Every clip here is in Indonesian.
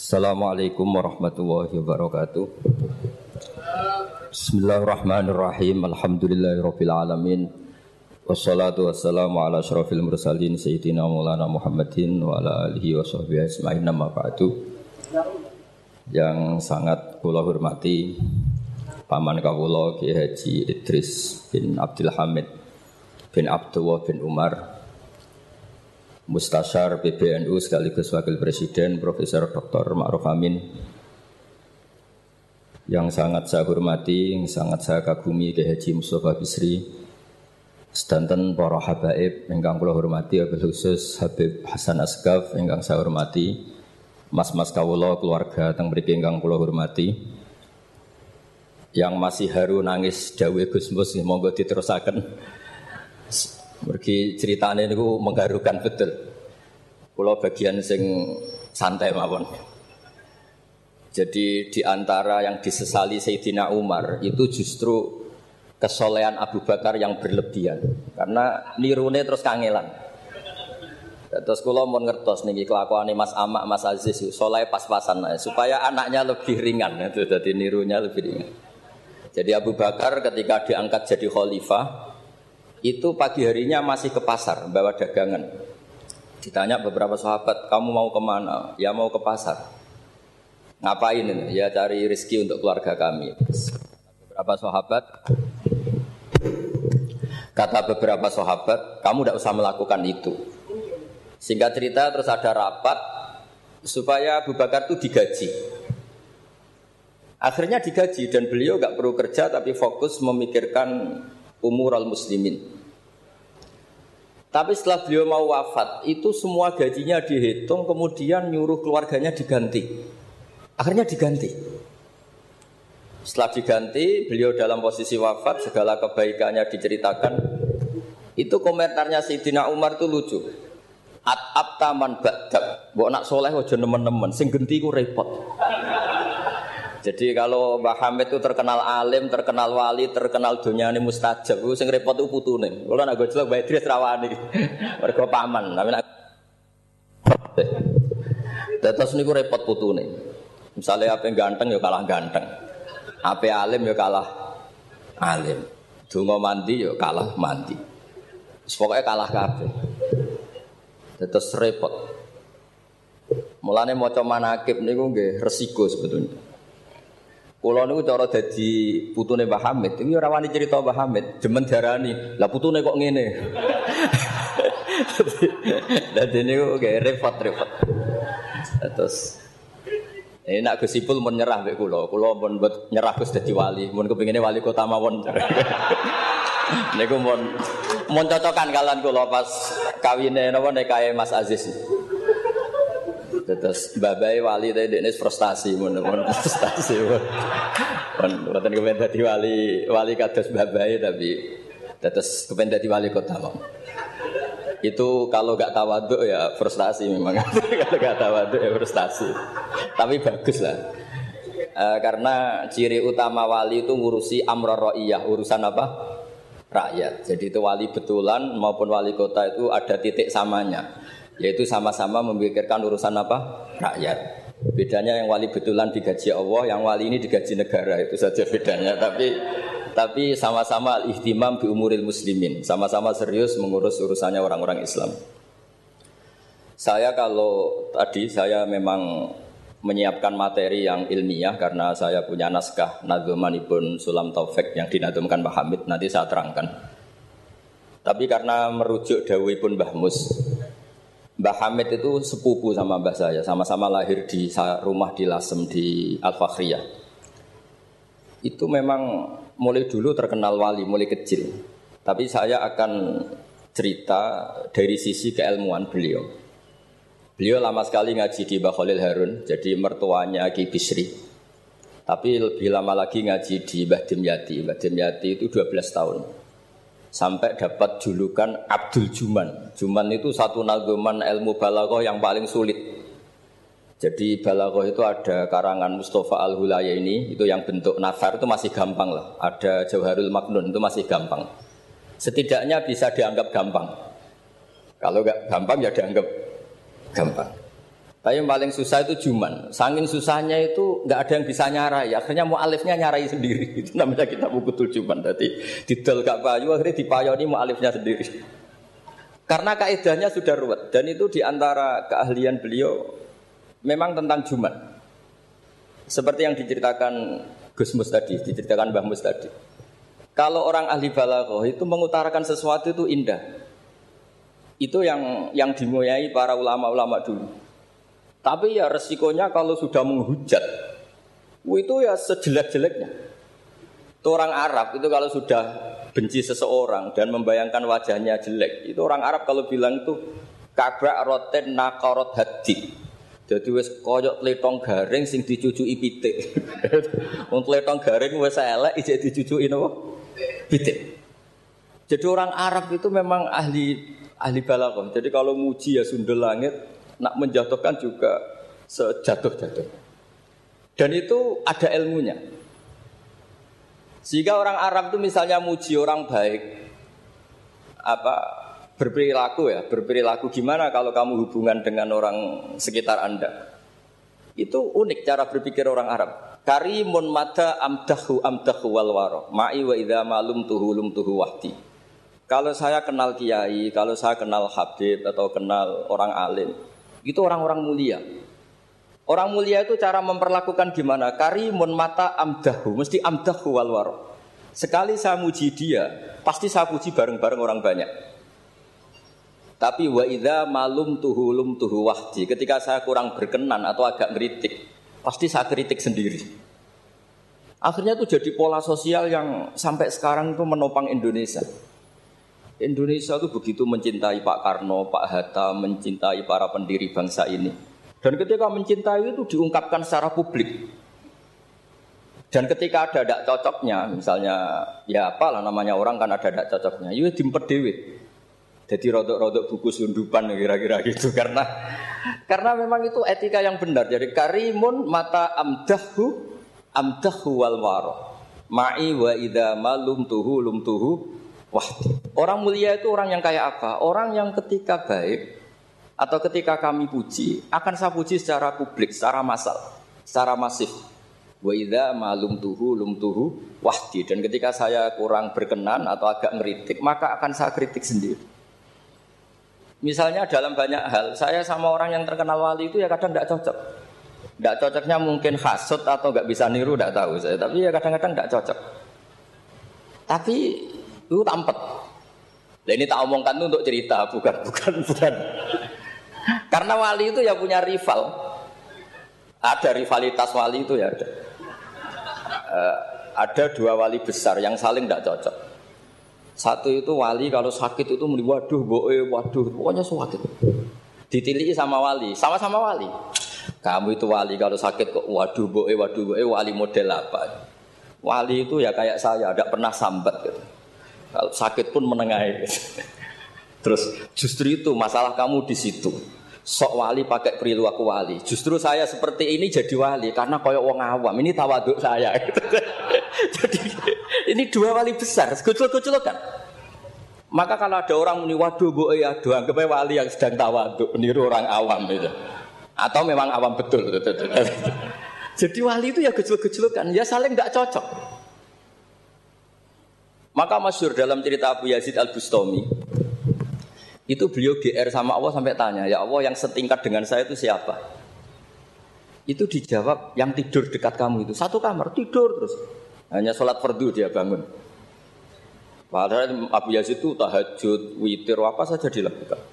Assalamualaikum warahmatullahi wabarakatuh. Bismillahirrahmanirrahim. Alhamdulillahirabbil alamin. Wassalatu wassalamu ala asyrafil mursalin sayyidina Maulana Muhammadin wa ala alihi wa sahbihi ajma'in nama ba'du. Yang sangat kula hormati paman kawula Ki Haji Idris bin Abdul Hamid bin Abdullah bin Umar Mustasyar PBNU sekaligus Wakil Presiden Profesor Dr. Ma'ruf Amin yang sangat saya hormati, yang sangat saya kagumi ke Haji Mustafa Bisri sedanten para habaib ingkang kula hormati wabil khusus Habib Hasan Asgaf ingkang saya hormati Mas-mas kawula keluarga teng mriki ingkang kula hormati yang masih haru nangis dawuh Gus Mus monggo diterusaken Mergi ceritanya itu mengharukan betul. Pulau bagian sing santai mawon. Jadi di antara yang disesali Sayyidina Umar itu justru kesolehan Abu Bakar yang berlebihan. Karena nirune terus kangelan. Terus kalau mau ngertos nih kelakuan Mas Amak, Mas Aziz, soleh pas-pasan supaya anaknya lebih ringan, itu jadi nirunya lebih ringan. Jadi Abu Bakar ketika diangkat jadi khalifah, itu pagi harinya masih ke pasar bawa dagangan. Ditanya beberapa sahabat, kamu mau ke mana? Ya mau ke pasar. Ngapain? Ya cari rezeki untuk keluarga kami. beberapa sahabat, kata beberapa sahabat, kamu tidak usah melakukan itu. Singkat cerita terus ada rapat supaya Abu Bakar itu digaji. Akhirnya digaji dan beliau nggak perlu kerja tapi fokus memikirkan umur al muslimin. Tapi setelah beliau mau wafat, itu semua gajinya dihitung, kemudian nyuruh keluarganya diganti. Akhirnya diganti. Setelah diganti, beliau dalam posisi wafat, segala kebaikannya diceritakan. Itu komentarnya Sayyidina Umar itu lucu. At abtaman ba'dab. Mbok nak soleh aja nemen-nemen, sing genti ku repot. Jadi kalau Mbah Hamid itu terkenal alim, terkenal wali, terkenal dunia ini mustajab. Itu sing repot itu putune. Kalau nak gojlok Mbah Idris rawani. Mereka paman, tapi nak Terus niku repot putune. Misalnya apa yang ganteng ya kalah ganteng. Apa alim ya kalah alim. Dungo mandi ya kalah mandi. Pokoknya kalah kabeh. Terus repot. Mulane maca manakib niku nggih resiko sebetulnya. Kulo niku cara dadi putune Mbah Hamid, iki ora wani cerita Mbah Hamid, jemen diarani. Lah putune kok ngene. Dadi niku kayak repot-repot. Terus ini nak Gus Ipul mau nyerah mbek kula. Kula mun buat nyerah Gus dadi wali, mun kepingine wali kota mawon. Niku mun mun cocokan kalian kula pas kawine napa nek Mas Aziz. Terus babai wali tadi ini frustasi, mun mun frustasi. Mun kepen wali wali kados babai tapi terus kepen dadi wali kota mau. Itu kalau gak tawaduk ya frustasi memang. kalau gak tawaduk ya frustasi. Tapi bagus lah. E, karena ciri utama wali itu ngurusi amro ro'iyah, urusan apa? Rakyat. Jadi itu wali betulan maupun wali kota itu ada titik samanya yaitu sama-sama memikirkan urusan apa? Rakyat. Bedanya yang wali betulan digaji Allah yang wali ini digaji negara. Itu saja bedanya. Tapi tapi sama-sama ihtimam bi umuril muslimin. Sama-sama serius mengurus urusannya orang-orang Islam. Saya kalau tadi saya memang menyiapkan materi yang ilmiah karena saya punya naskah Nadzuman Ibn Sulam Taufik yang dinadumkan Mbah Hamid nanti saya terangkan. Tapi karena merujuk Dawi pun Mbah Mus Mbah Hamid itu sepupu sama mbah saya, sama-sama lahir di rumah di Lasem di Al Fakhriyah. Itu memang mulai dulu terkenal wali, mulai kecil. Tapi saya akan cerita dari sisi keilmuan beliau. Beliau lama sekali ngaji di Mbah Khalil Harun, jadi mertuanya Ki Bisri. Tapi lebih lama lagi ngaji di Mbah Dimyati. Mbah Dimyati itu 12 tahun sampai dapat julukan Abdul Juman. Juman itu satu nagoman ilmu balaghah yang paling sulit. Jadi balaghah itu ada karangan Mustafa Al Hulaya ini, itu yang bentuk nafar itu masih gampang lah. Ada Jauharul Maknun itu masih gampang. Setidaknya bisa dianggap gampang. Kalau nggak gampang ya dianggap gampang. Tapi yang paling susah itu juman. Sangin susahnya itu nggak ada yang bisa nyarai. Akhirnya mu'alifnya nyarai sendiri. Itu namanya kita buku juman. Jadi didel gak payu, akhirnya dipayoni mu'alifnya sendiri. Karena kaidahnya sudah ruwet. Dan itu di antara keahlian beliau memang tentang juman. Seperti yang diceritakan Gus Mus tadi, diceritakan Mbah Mus tadi. Kalau orang ahli balaghah itu mengutarakan sesuatu itu indah. Itu yang yang dimuyai para ulama-ulama dulu. Tapi ya resikonya kalau sudah menghujat, itu ya sejelek-jeleknya. Orang Arab itu kalau sudah benci seseorang dan membayangkan wajahnya jelek, itu orang Arab kalau bilang itu kabrak roten nakarot hati. Jadi wes koyok letong garing sing dicucuki pitik. Wong letong garing wes elek ijek dicucuki napa? Pitik. Jadi orang Arab itu memang ahli ahli balaghah. Jadi kalau muji ya sundel langit, nak menjatuhkan juga sejatuh-jatuh. Dan itu ada ilmunya. Sehingga orang Arab itu misalnya muji orang baik, apa berperilaku ya, berperilaku gimana kalau kamu hubungan dengan orang sekitar Anda. Itu unik cara berpikir orang Arab. Karimun mata amdahu amdahu wal waro. Ma'i wa idha malum tuhu lum tuhu wahdi. Kalau saya kenal kiai, kalau saya kenal habib atau kenal orang alim, itu orang-orang mulia. Orang mulia itu cara memperlakukan gimana? Karimun mata amdahu, mesti amdahu wal Sekali saya muji dia, pasti saya puji bareng-bareng orang banyak. Tapi wa idza malum tuhu lum tuhu wahdi. Ketika saya kurang berkenan atau agak ngeritik, pasti saya kritik sendiri. Akhirnya itu jadi pola sosial yang sampai sekarang itu menopang Indonesia. Indonesia itu begitu mencintai Pak Karno, Pak Hatta, mencintai para pendiri bangsa ini. Dan ketika mencintai itu diungkapkan secara publik. Dan ketika ada tidak cocoknya, misalnya ya apalah namanya orang kan ada tidak cocoknya, itu ya dimpet dewi. Jadi rodok-rodok buku sundupan kira-kira gitu karena karena memang itu etika yang benar. Jadi karimun mata amdahu amdahu wal waro. Ma'i wa idha malum tuhu lum tuhu Wah, orang mulia itu orang yang kayak apa? Orang yang ketika baik atau ketika kami puji akan saya puji secara publik, secara massal, secara masif. Wa idza malum tuhu lum tuhu wahdi dan ketika saya kurang berkenan atau agak ngeritik maka akan saya kritik sendiri. Misalnya dalam banyak hal, saya sama orang yang terkenal wali itu ya kadang tidak cocok. Tidak cocoknya mungkin hasut atau nggak bisa niru, tidak tahu saya. Tapi ya kadang-kadang tidak cocok. Tapi itu tampet. Nah ini tak omongkan itu untuk cerita, bukan, bukan, bukan. Karena wali itu ya punya rival. Ada rivalitas wali itu ya ada. Uh, ada dua wali besar yang saling tidak cocok. Satu itu wali kalau sakit itu muni waduh boe waduh pokoknya sakit. Ditiliki sama wali, sama-sama wali. Kamu itu wali kalau sakit kok waduh boe waduh boe wali model apa? Wali itu ya kayak saya, tidak pernah sambat gitu. Kalau sakit pun menengahi. Terus justru itu masalah kamu di situ. Sok wali pakai perilaku wali. Justru saya seperti ini jadi wali karena koyok wong awam. Ini tawaduk saya. jadi ini dua wali besar. Kucul-kucul kan. Maka kalau ada orang muni waduh bu ya anggap wali yang sedang tawaduk meniru orang awam itu. Atau memang awam betul. jadi wali itu ya kan. Ya saling tidak cocok. Maka masyur dalam cerita Abu Yazid Al-Bustami itu beliau GR sama Allah sampai tanya, ya Allah yang setingkat dengan saya itu siapa? Itu dijawab yang tidur dekat kamu itu satu kamar tidur terus hanya sholat fardu dia bangun. Padahal Abu Yazid itu tahajud, witir, apa saja dilakukan.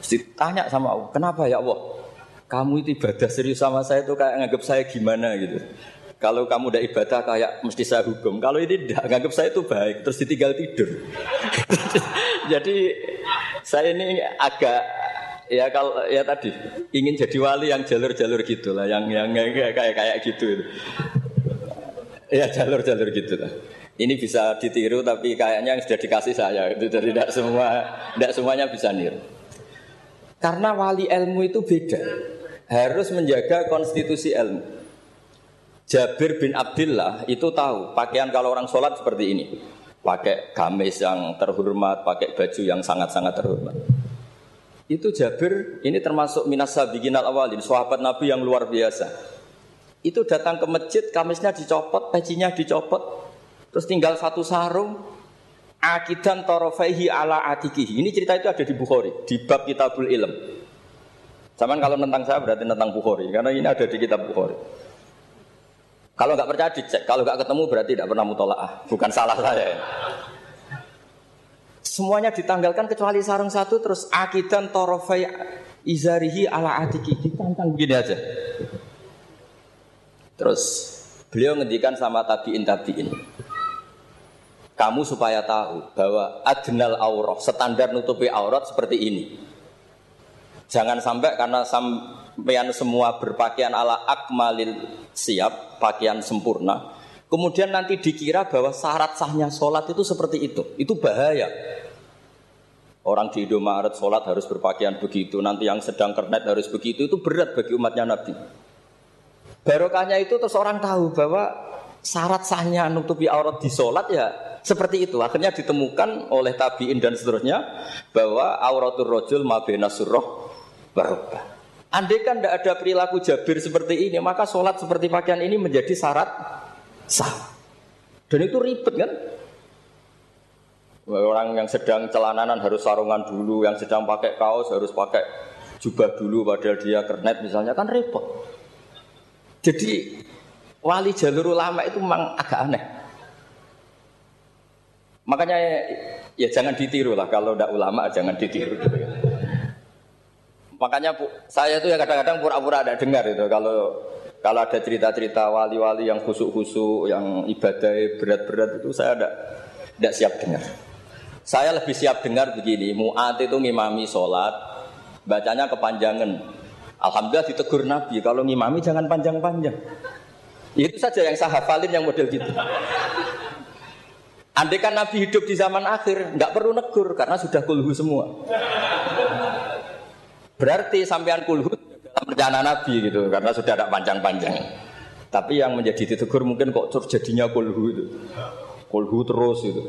Terus tanya sama Allah, kenapa ya Allah? Kamu itu ibadah serius sama saya itu kayak nganggap saya gimana gitu. Kalau kamu udah ibadah kayak mesti saya hukum. Kalau ini tidak, nganggap saya itu baik. Terus ditinggal tidur. jadi saya ini agak ya kalau ya tadi ingin jadi wali yang jalur-jalur gitulah, yang yang kayak kayak gitu. Ya jalur-jalur gitu lah. Ini bisa ditiru tapi kayaknya yang sudah dikasih saya itu jadi tidak semua tidak semuanya bisa niru. Karena wali ilmu itu beda. Harus menjaga konstitusi ilmu. Jabir bin Abdullah itu tahu pakaian kalau orang sholat seperti ini. Pakai gamis yang terhormat, pakai baju yang sangat-sangat terhormat. Itu Jabir ini termasuk minas sabiqinal awalin, sahabat Nabi yang luar biasa. Itu datang ke masjid, kamisnya dicopot, pecinya dicopot, terus tinggal satu sarung, akidan torofaihi ala atikihi. Ini cerita itu ada di Bukhari, di bab kitabul ilm. Zaman kalau tentang saya berarti tentang Bukhari, karena ini ada di kitab Bukhari. Kalau nggak percaya dicek, kalau nggak ketemu berarti tidak pernah mutolaah, bukan salah saya. Semuanya ditanggalkan kecuali sarung satu terus akidan torofai izarihi ala atiki ditantang begini aja. Terus beliau ngendikan sama tabiin tabiin. Kamu supaya tahu bahwa adnal aurat standar nutupi aurat seperti ini. Jangan sampai karena sampean semua berpakaian ala akmalil siap, pakaian sempurna. Kemudian nanti dikira bahwa syarat sahnya sholat itu seperti itu. Itu bahaya. Orang di Indomaret sholat harus berpakaian begitu, nanti yang sedang kernet harus begitu, itu berat bagi umatnya Nabi. Barokahnya itu terus orang tahu bahwa syarat sahnya nutupi aurat di sholat ya seperti itu. Akhirnya ditemukan oleh tabiin dan seterusnya bahwa auratul rojul mabena surroh barokah. Andai kan tidak ada perilaku jabir seperti ini, maka sholat seperti pakaian ini menjadi syarat sah. Dan itu ribet kan? Orang yang sedang celananan harus sarungan dulu, yang sedang pakai kaos harus pakai jubah dulu padahal dia kernet misalnya kan repot. Jadi wali jalur ulama itu memang agak aneh. Makanya ya jangan ditiru lah kalau tidak ulama jangan ditiru gitu ya. Makanya saya itu ya kadang-kadang pura-pura ada dengar itu kalau kalau ada cerita-cerita wali-wali yang khusuk-khusuk, yang ibadah berat-berat itu saya tidak tidak siap dengar. Saya lebih siap dengar begini, Mu'at itu ngimami sholat, bacanya kepanjangan. Alhamdulillah ditegur Nabi, kalau ngimami jangan panjang-panjang. Itu saja yang saya hafalin yang model gitu. Andai kan Nabi hidup di zaman akhir, nggak perlu negur karena sudah kulhu semua. Berarti sampean kulhu dalam rencana Nabi gitu, karena sudah ada panjang-panjang. Tapi yang menjadi ditegur mungkin kok terjadinya kulhu itu. Kulhu terus itu.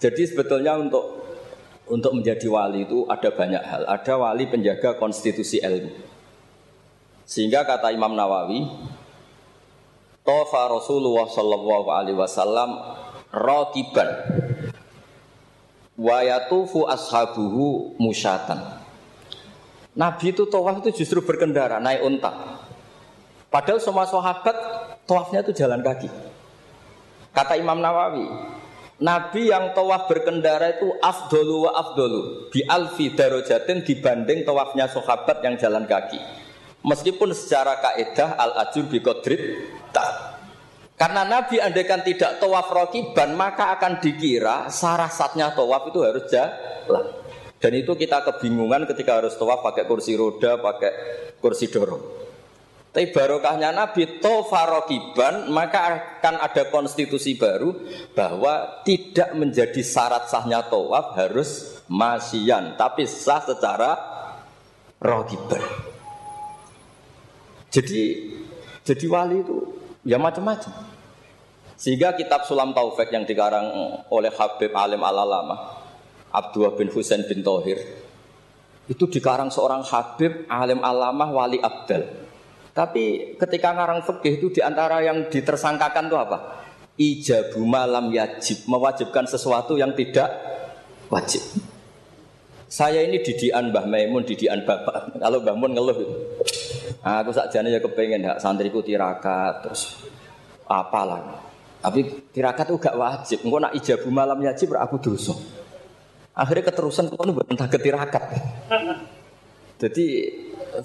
Jadi sebetulnya untuk untuk menjadi wali itu ada banyak hal. Ada wali penjaga konstitusi ilmu. Sehingga kata Imam Nawawi, Tofa Rasulullah Sallallahu Alaihi Wasallam rokiban wayatufu ashabuhu musyatan. Nabi itu tawaf itu justru berkendara, naik unta. Padahal semua sahabat tawafnya itu jalan kaki. Kata Imam Nawawi, Nabi yang tawaf berkendara itu afdolu wa afdolu bi alfi darojatin dibanding tawafnya sahabat yang jalan kaki. Meskipun secara kaidah al ajur bi kodrit tak. Karena Nabi andaikan tidak tawaf rokiban maka akan dikira sarah satnya tawaf itu harus jalan. Dan itu kita kebingungan ketika harus tawaf pakai kursi roda, pakai kursi dorong. Tapi barokahnya Nabi tofarokiban maka akan ada konstitusi baru bahwa tidak menjadi syarat sahnya tawaf harus masyian tapi sah secara rokiban. Jadi jadi wali itu ya macam-macam. Sehingga kitab Sulam Taufik yang dikarang oleh Habib Alim Al-Alama Abdullah bin Husain bin Tohir itu dikarang seorang Habib Alim Alamah Wali Abdal tapi ketika ngarang fikih itu di antara yang ditersangkakan itu apa? Ijabu malam yajib, mewajibkan sesuatu yang tidak wajib. Saya ini didian Mbah Maimun, didian Bapak. Kalau Mbah Mun ngeluh itu. Nah, aku sakjane ya kepengen hak santriku tirakat terus apalah. Tapi tirakat itu gak wajib. Engko nak ijabu malam yajib aku dosa. Akhirnya keterusan kono buat entah ketirakat. Jadi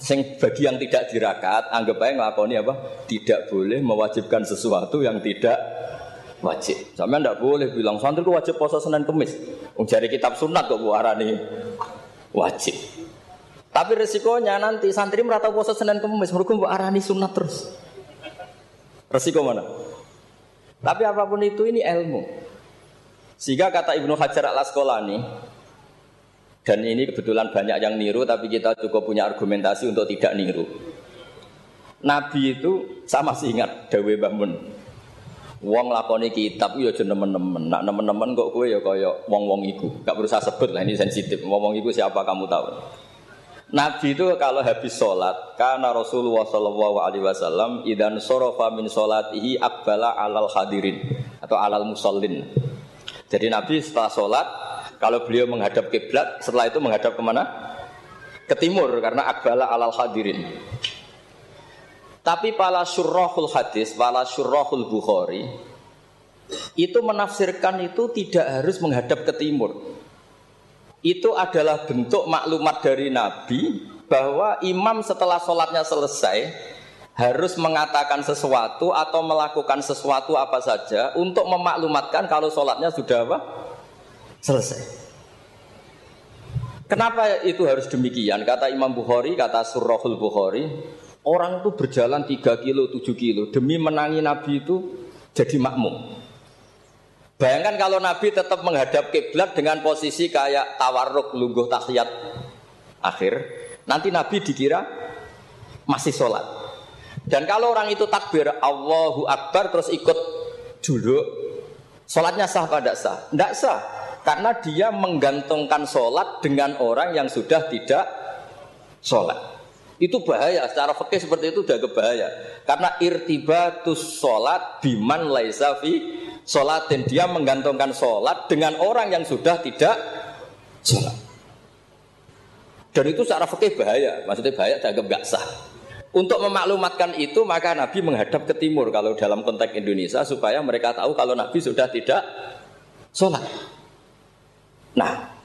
sing bagi yang tidak dirakat anggap aja ngelakoni apa? Tidak boleh mewajibkan sesuatu yang tidak wajib. Sampai tidak boleh bilang santri wajib puasa senin kemis. Mencari kitab sunat kok nih wajib. Tapi resikonya nanti santri merata puasa senin kemis mereka bu arani sunat terus. Resiko mana? Tapi apa pun itu ini ilmu sehingga kata Ibnu Hajar al Asqalani dan ini kebetulan banyak yang niru tapi kita cukup punya argumentasi untuk tidak niru. Nabi itu sama sih ingat Dawe Bangun. Wong lakoni kitab ya aja nemen-nemen. Nak nemen-nemen kok kowe ya kaya wong-wong iku. Gak berusaha sebut lah ini sensitif. Wong-wong iku siapa kamu tahu. Nabi itu kalau habis sholat, karena Rasulullah Shallallahu Alaihi Wasallam idan sorofa min sholatihi akbala alal hadirin atau alal musallin. Jadi Nabi setelah sholat, kalau beliau menghadap kiblat, setelah itu menghadap ke mana? Ke timur karena akbala alal hadirin. Tapi para syurrahul hadis, para syurrahul Bukhari itu menafsirkan itu tidak harus menghadap ke timur. Itu adalah bentuk maklumat dari Nabi bahwa imam setelah sholatnya selesai harus mengatakan sesuatu atau melakukan sesuatu apa saja untuk memaklumatkan kalau sholatnya sudah apa? Selesai. Kenapa itu harus demikian? Kata Imam Bukhari, kata Surahul Bukhari, Orang itu berjalan 3 kilo, 7 kilo demi menangi Nabi itu jadi makmum. Bayangkan kalau Nabi tetap menghadap kiblat dengan posisi kayak tawarruk lungguh tahiyat akhir, nanti Nabi dikira masih sholat. Dan kalau orang itu takbir Allahu Akbar terus ikut duduk, sholatnya sah pada sah? Tidak sah, karena dia menggantungkan sholat dengan orang yang sudah tidak sholat. Itu bahaya, secara fikih seperti itu udah kebahaya. Karena irtibatus sholat biman laisa fi dan Dia menggantungkan sholat dengan orang yang sudah tidak sholat. Dan itu secara fikih bahaya, maksudnya bahaya dianggap gak sah. Untuk memaklumatkan itu maka Nabi menghadap ke timur kalau dalam konteks Indonesia supaya mereka tahu kalau Nabi sudah tidak sholat. Nah,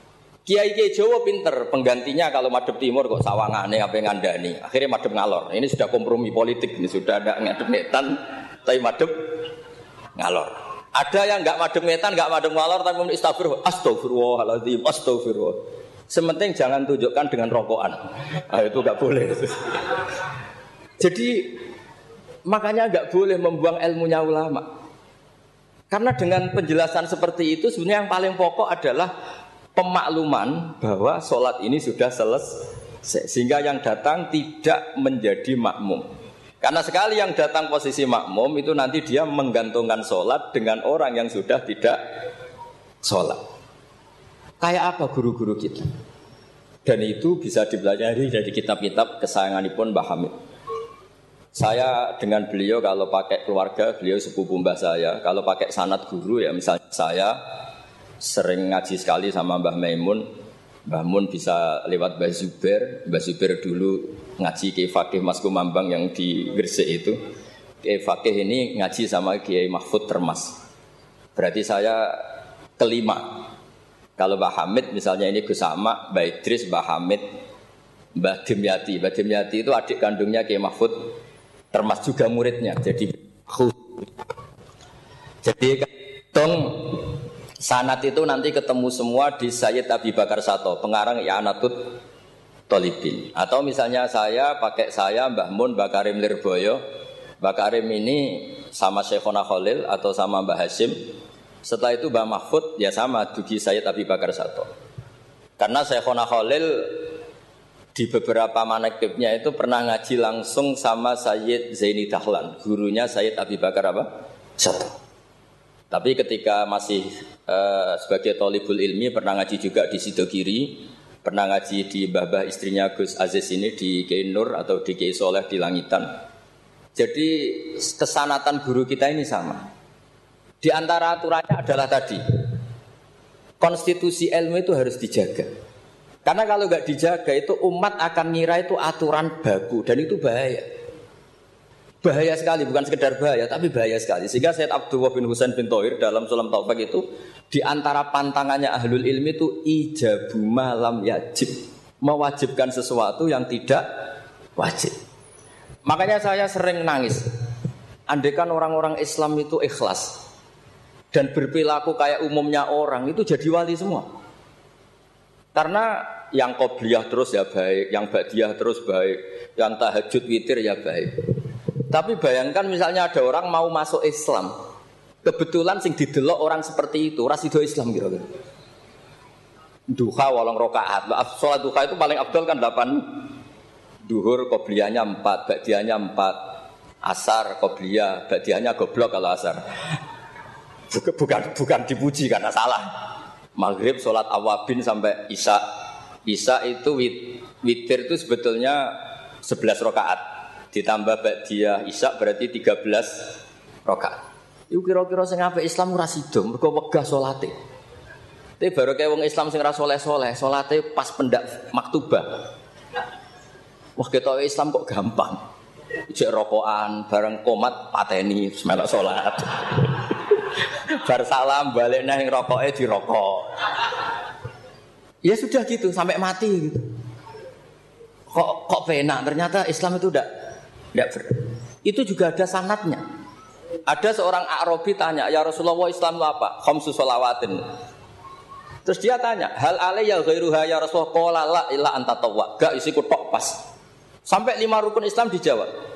Kiai Kiai Jawa pinter, penggantinya kalau madep timur kok sawangane apa yang ngandani. Akhirnya madep ngalor. Ini sudah kompromi politik, ini sudah ada ngadep netan, tapi madep ngalor. Ada yang nggak madep netan, nggak madep ngalor, tapi istighfar, astagfirullahaladzim, astagfirullah. Sementing jangan tunjukkan dengan rokokan. Nah, itu nggak boleh. Jadi makanya nggak boleh membuang ilmunya ulama. Karena dengan penjelasan seperti itu sebenarnya yang paling pokok adalah pemakluman bahwa sholat ini sudah selesai sehingga yang datang tidak menjadi makmum. Karena sekali yang datang posisi makmum itu nanti dia menggantungkan sholat dengan orang yang sudah tidak sholat. Kayak apa guru-guru kita? Dan itu bisa dipelajari dari kitab-kitab kesayanganipun Mbah Hamid. Saya dengan beliau kalau pakai keluarga, beliau sepupu mbah saya. Kalau pakai sanat guru ya misalnya saya sering ngaji sekali sama Mbah Maimun. Mbah Mun bisa lewat Mbah Zuber, Mbah Zuber dulu ngaji ke Fakih Mas Kumambang yang di Gresik itu. Kiai Fakih ini ngaji sama Kiai Mahfud Termas. Berarti saya kelima. Kalau Mbah Hamid misalnya ini Gus Sama, Mbah Idris, Mbah Hamid, Mbah Dimyati. Mbah Dimyati itu adik kandungnya Kiai Mahfud Termas juga muridnya. Jadi jadi tong Sanat itu nanti ketemu semua di Sayyid Abi Bakar Sato, pengarang I'anatut Tolibin. Atau misalnya saya pakai saya Mbah Mun, Mbah Karim Lirboyo. Mbah Karim ini sama Syekhona Khalil atau sama Mbah Hashim. Setelah itu Mbah Mahfud ya sama Dugi Sayyid Abi Bakar Sato. Karena Syekhona Khalil di beberapa manakibnya itu pernah ngaji langsung sama Sayyid Zaini Dahlan, gurunya Sayyid Abi Bakar apa? Sato. Tapi ketika masih uh, sebagai tolibul ilmi pernah ngaji juga di Sidogiri, pernah ngaji di babah istrinya Gus Aziz ini di Kiai Nur atau di Kiai Soleh di Langitan. Jadi kesanatan guru kita ini sama. Di antara aturannya adalah tadi, konstitusi ilmu itu harus dijaga. Karena kalau nggak dijaga itu umat akan ngira itu aturan baku dan itu bahaya. Bahaya sekali, bukan sekedar bahaya, tapi bahaya sekali. Sehingga Said Abdullah bin Husain bin Tohir dalam Sulam Taufik itu di antara pantangannya ahlul ilmi itu ijabu malam yajib. Mewajibkan sesuatu yang tidak wajib. Makanya saya sering nangis. Andaikan orang-orang Islam itu ikhlas dan berperilaku kayak umumnya orang itu jadi wali semua. Karena yang qobliyah terus ya baik, yang badiah terus baik, yang tahajud witir ya baik. Tapi bayangkan misalnya ada orang mau masuk Islam. Kebetulan sing didelok orang seperti itu, rasido Islam kira-kira. Duha walang rokaat. Sholat duha itu paling abdul kan 8 duhur, kobliyahnya 4, badiahnya 4. Asar, Qobliyah, badiahnya goblok kalau asar. Bukan, bukan dipuji karena salah. Maghrib, sholat awabin sampai isya. Isya itu wit, witir itu sebetulnya 11 rakaat. Ditambah badiah isya berarti 13 rakaat. Iku kira-kira sing apik Islam ora sida, mergo wegah salate. Tapi baru kayak wong Islam sing ora soleh-soleh, salate pas pendak maktubah. Wah kita Islam kok gampang. Cek rokokan, bareng komat pateni, semelok sholat. Bar salam balik nang rokoknya di rokok. Ya sudah gitu sampai mati gitu. Kok kok penak ternyata Islam itu udah tidak ber. Itu juga ada sanatnya. Ada seorang Arabi tanya, "Ya Rasulullah Islam itu apa?" Khamsu sholawatin. Terus dia tanya, "Hal alayya ghairuha ya Rasulullah?" Qala la illa anta tawwa. Gak isi kutok pas. Sampai lima rukun Islam dijawab.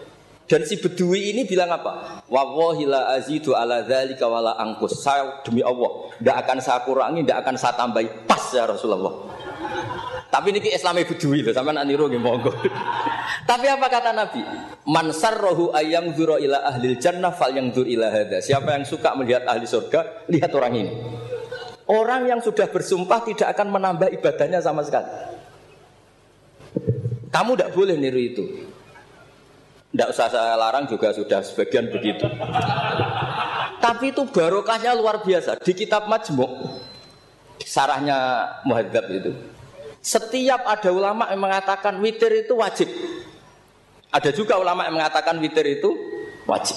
Dan si bedui ini bilang apa? Wallahi la azidu ala dzalika wala angkus. Saya demi Allah, tidak akan saya kurangi, tidak akan saya tambahi. Pas ya Rasulullah. Tapi ini Islami bedui loh, sama nak niru monggo. Tapi apa kata Nabi? Man sarrohu ayang dzura ila ahli jannah fal yang ila hada. Siapa yang suka melihat ahli surga, lihat orang ini. Orang yang sudah bersumpah tidak akan menambah ibadahnya sama sekali. Kamu tidak boleh niru itu. Tidak usah saya larang juga sudah sebagian begitu. Tapi itu barokahnya luar biasa. Di kitab Majmuk, sarahnya Muhadzab itu. Setiap ada ulama yang mengatakan witir itu wajib. Ada juga ulama yang mengatakan witir itu wajib.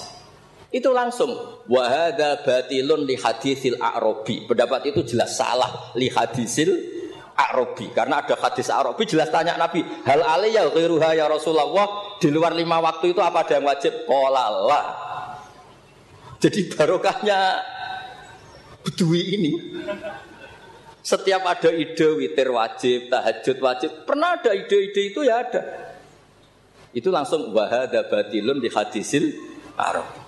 Itu langsung wahada batilun li hadisil a'robi. Pendapat itu jelas salah li hadisil Arabi karena ada hadis Arabi jelas tanya Nabi hal ya ghairuha ya Rasulullah di luar lima waktu itu apa ada yang wajib? Kolala. Jadi barokahnya bedui ini. Setiap ada ide witir wajib tahajud wajib. Pernah ada ide-ide itu? Ya ada. Itu langsung wahada batilun di hadisil Arabi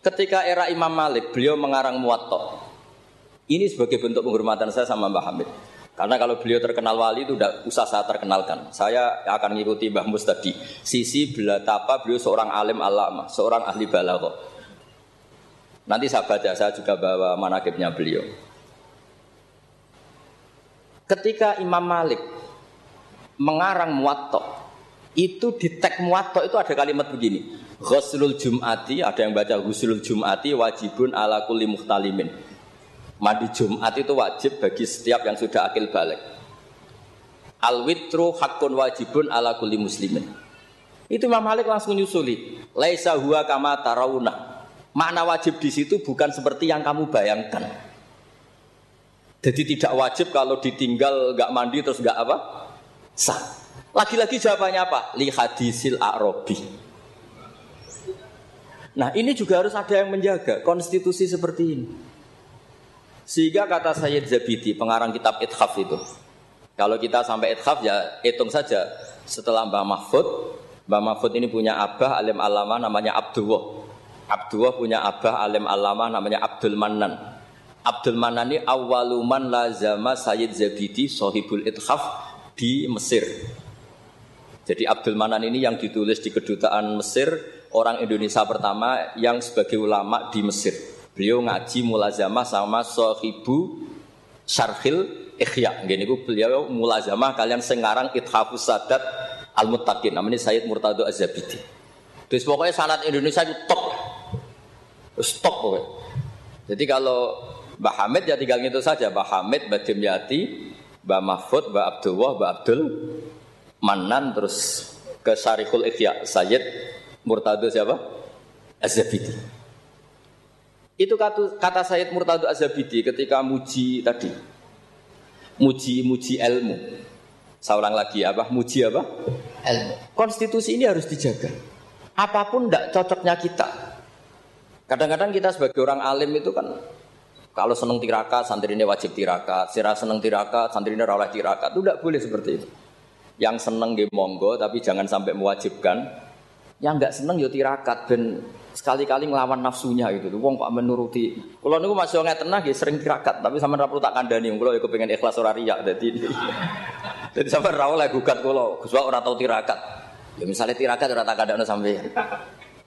ketika era Imam Malik beliau mengarang muwatta. Ini sebagai bentuk penghormatan saya sama Mbah Hamid karena kalau beliau terkenal wali itu tidak usah saya terkenalkan. Saya akan mengikuti Mbah Mus tadi. Sisi belatapa beliau seorang alim alama, seorang ahli balaghah. Nanti saya baca, saya juga bawa manakibnya beliau. Ketika Imam Malik mengarang muwatta, itu di teks muwatta itu ada kalimat begini. Ghuslul Jum'ati, ada yang baca Ghuslul Jum'ati wajibun ala kulli muhtalimin Mandi Jumat itu wajib bagi setiap yang sudah akil balik. Al witru hakun wajibun ala kulli muslimin. Itu Imam Malik langsung nyusuli. Laisa huwa kama tarawuna. Makna wajib di situ bukan seperti yang kamu bayangkan. Jadi tidak wajib kalau ditinggal nggak mandi terus nggak apa? Sah. Lagi-lagi jawabannya apa? Li hadisil a'robi. Nah ini juga harus ada yang menjaga konstitusi seperti ini. Sehingga kata Sayyid Zabidi, pengarang kitab Ithaf itu. Kalau kita sampai Ithaf ya hitung saja. Setelah Mbah Mahfud, Mbah Mahfud ini punya abah alim alama namanya Abdullah. Abdullah punya abah alim alama namanya Abdul Manan. Abdul Manan ini awaluman lazama Sayyid Zabidi sohibul Ithaf di Mesir. Jadi Abdul Manan ini yang ditulis di kedutaan Mesir, orang Indonesia pertama yang sebagai ulama di Mesir. Beliau ngaji mulazamah sama sahibu Syarhil Ikhya. Gini gue beliau mulazamah kalian sengarang Ithafus Sadat Al-Muttaqin. Namanya Sayyid Murtado Azabidi. Terus pokoknya sanat Indonesia itu top. Stop pokoknya. Jadi kalau Mbak Hamid ya tinggal gitu saja. Mbak Hamid, Mbak Dimyati, Mbak Mahfud, Mbak Abdullah, Mbak Abdul Manan terus ke Syarihul Ikhya Sayyid Murtado siapa? Azabidi. Itu kata, kata Sayyid Murtado Azabidi ketika muji tadi. Muji-muji ilmu. Seorang lagi apa? Muji apa? Ilmu. Konstitusi ini harus dijaga. Apa pun tidak cocoknya kita. Kadang-kadang kita sebagai orang alim itu kan kalau seneng tirakat, santri ini wajib tirakat. Sirah seneng tirakat, santri ini rawlah tirakat. Itu tidak boleh seperti itu. Yang seneng di monggo, tapi jangan sampai mewajibkan. Yang nggak seneng yo tirakat ben sekali-kali ngelawan nafsunya gitu. Wong kok menuruti. Kalau niku masih nggak tenang ya sering tirakat, tapi sama perlu tak kandani. Kalau aku pengen ikhlas ora riak jadi. jadi sampai rawol lagi gugat kalau Gus ora tau tirakat. Ya misalnya tirakat ora tak kandani sampai.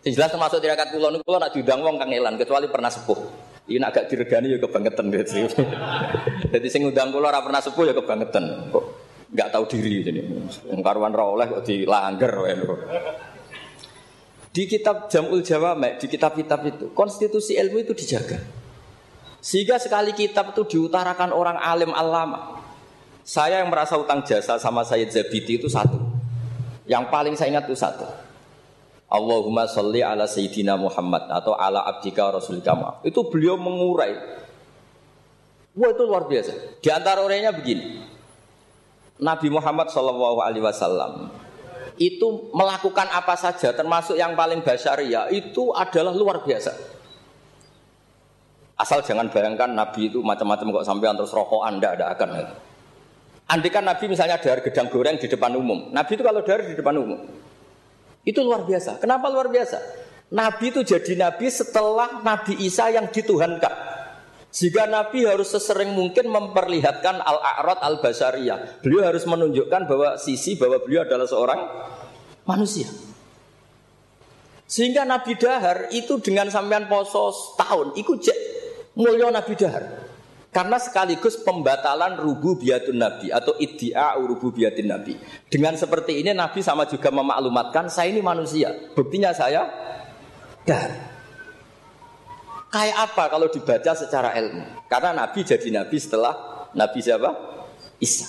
Jelas termasuk tirakat kula niku kula nak diundang wong kangelan kecuali pernah sepuh. Ini agak diregani ya kebangetan gitu. Jadi sing ngundang kula ora pernah sepuh ya kebangetan. Kok enggak tahu diri jadi. Wong karuan ra oleh kok dilanggar wae Di kitab Jamul Jawame, di kitab-kitab itu, konstitusi ilmu itu dijaga. Sehingga sekali kitab itu diutarakan orang alim alama. Saya yang merasa utang jasa sama Sayyid Zabidi itu satu. Yang paling saya ingat itu satu. Allahumma sholli ala Sayyidina Muhammad atau ala abdika rasulika Itu beliau mengurai. Wah itu luar biasa. Di antara orangnya begini. Nabi Muhammad Shallallahu Alaihi Wasallam itu melakukan apa saja termasuk yang paling basaria itu adalah luar biasa. Asal jangan bayangkan Nabi itu macam-macam kok sampai terus rokok anda ada akan. Andai kan Nabi misalnya dari gedang goreng di depan umum. Nabi itu kalau dari di depan umum. Itu luar biasa. Kenapa luar biasa? Nabi itu jadi nabi setelah Nabi Isa yang dituhankan. Jika Nabi harus sesering mungkin memperlihatkan al-a'rad al-basariyah. Beliau harus menunjukkan bahwa sisi bahwa beliau adalah seorang manusia. Sehingga Nabi Dahar itu dengan sampean poso setahun, ikut mulia Nabi Dahar. Karena sekaligus pembatalan rububiatun Nabi atau iddia rububiatin Nabi. Dengan seperti ini Nabi sama juga memaklumatkan saya ini manusia. Buktinya saya dan kayak apa kalau dibaca secara ilmu? Karena Nabi jadi Nabi setelah Nabi siapa? Isa.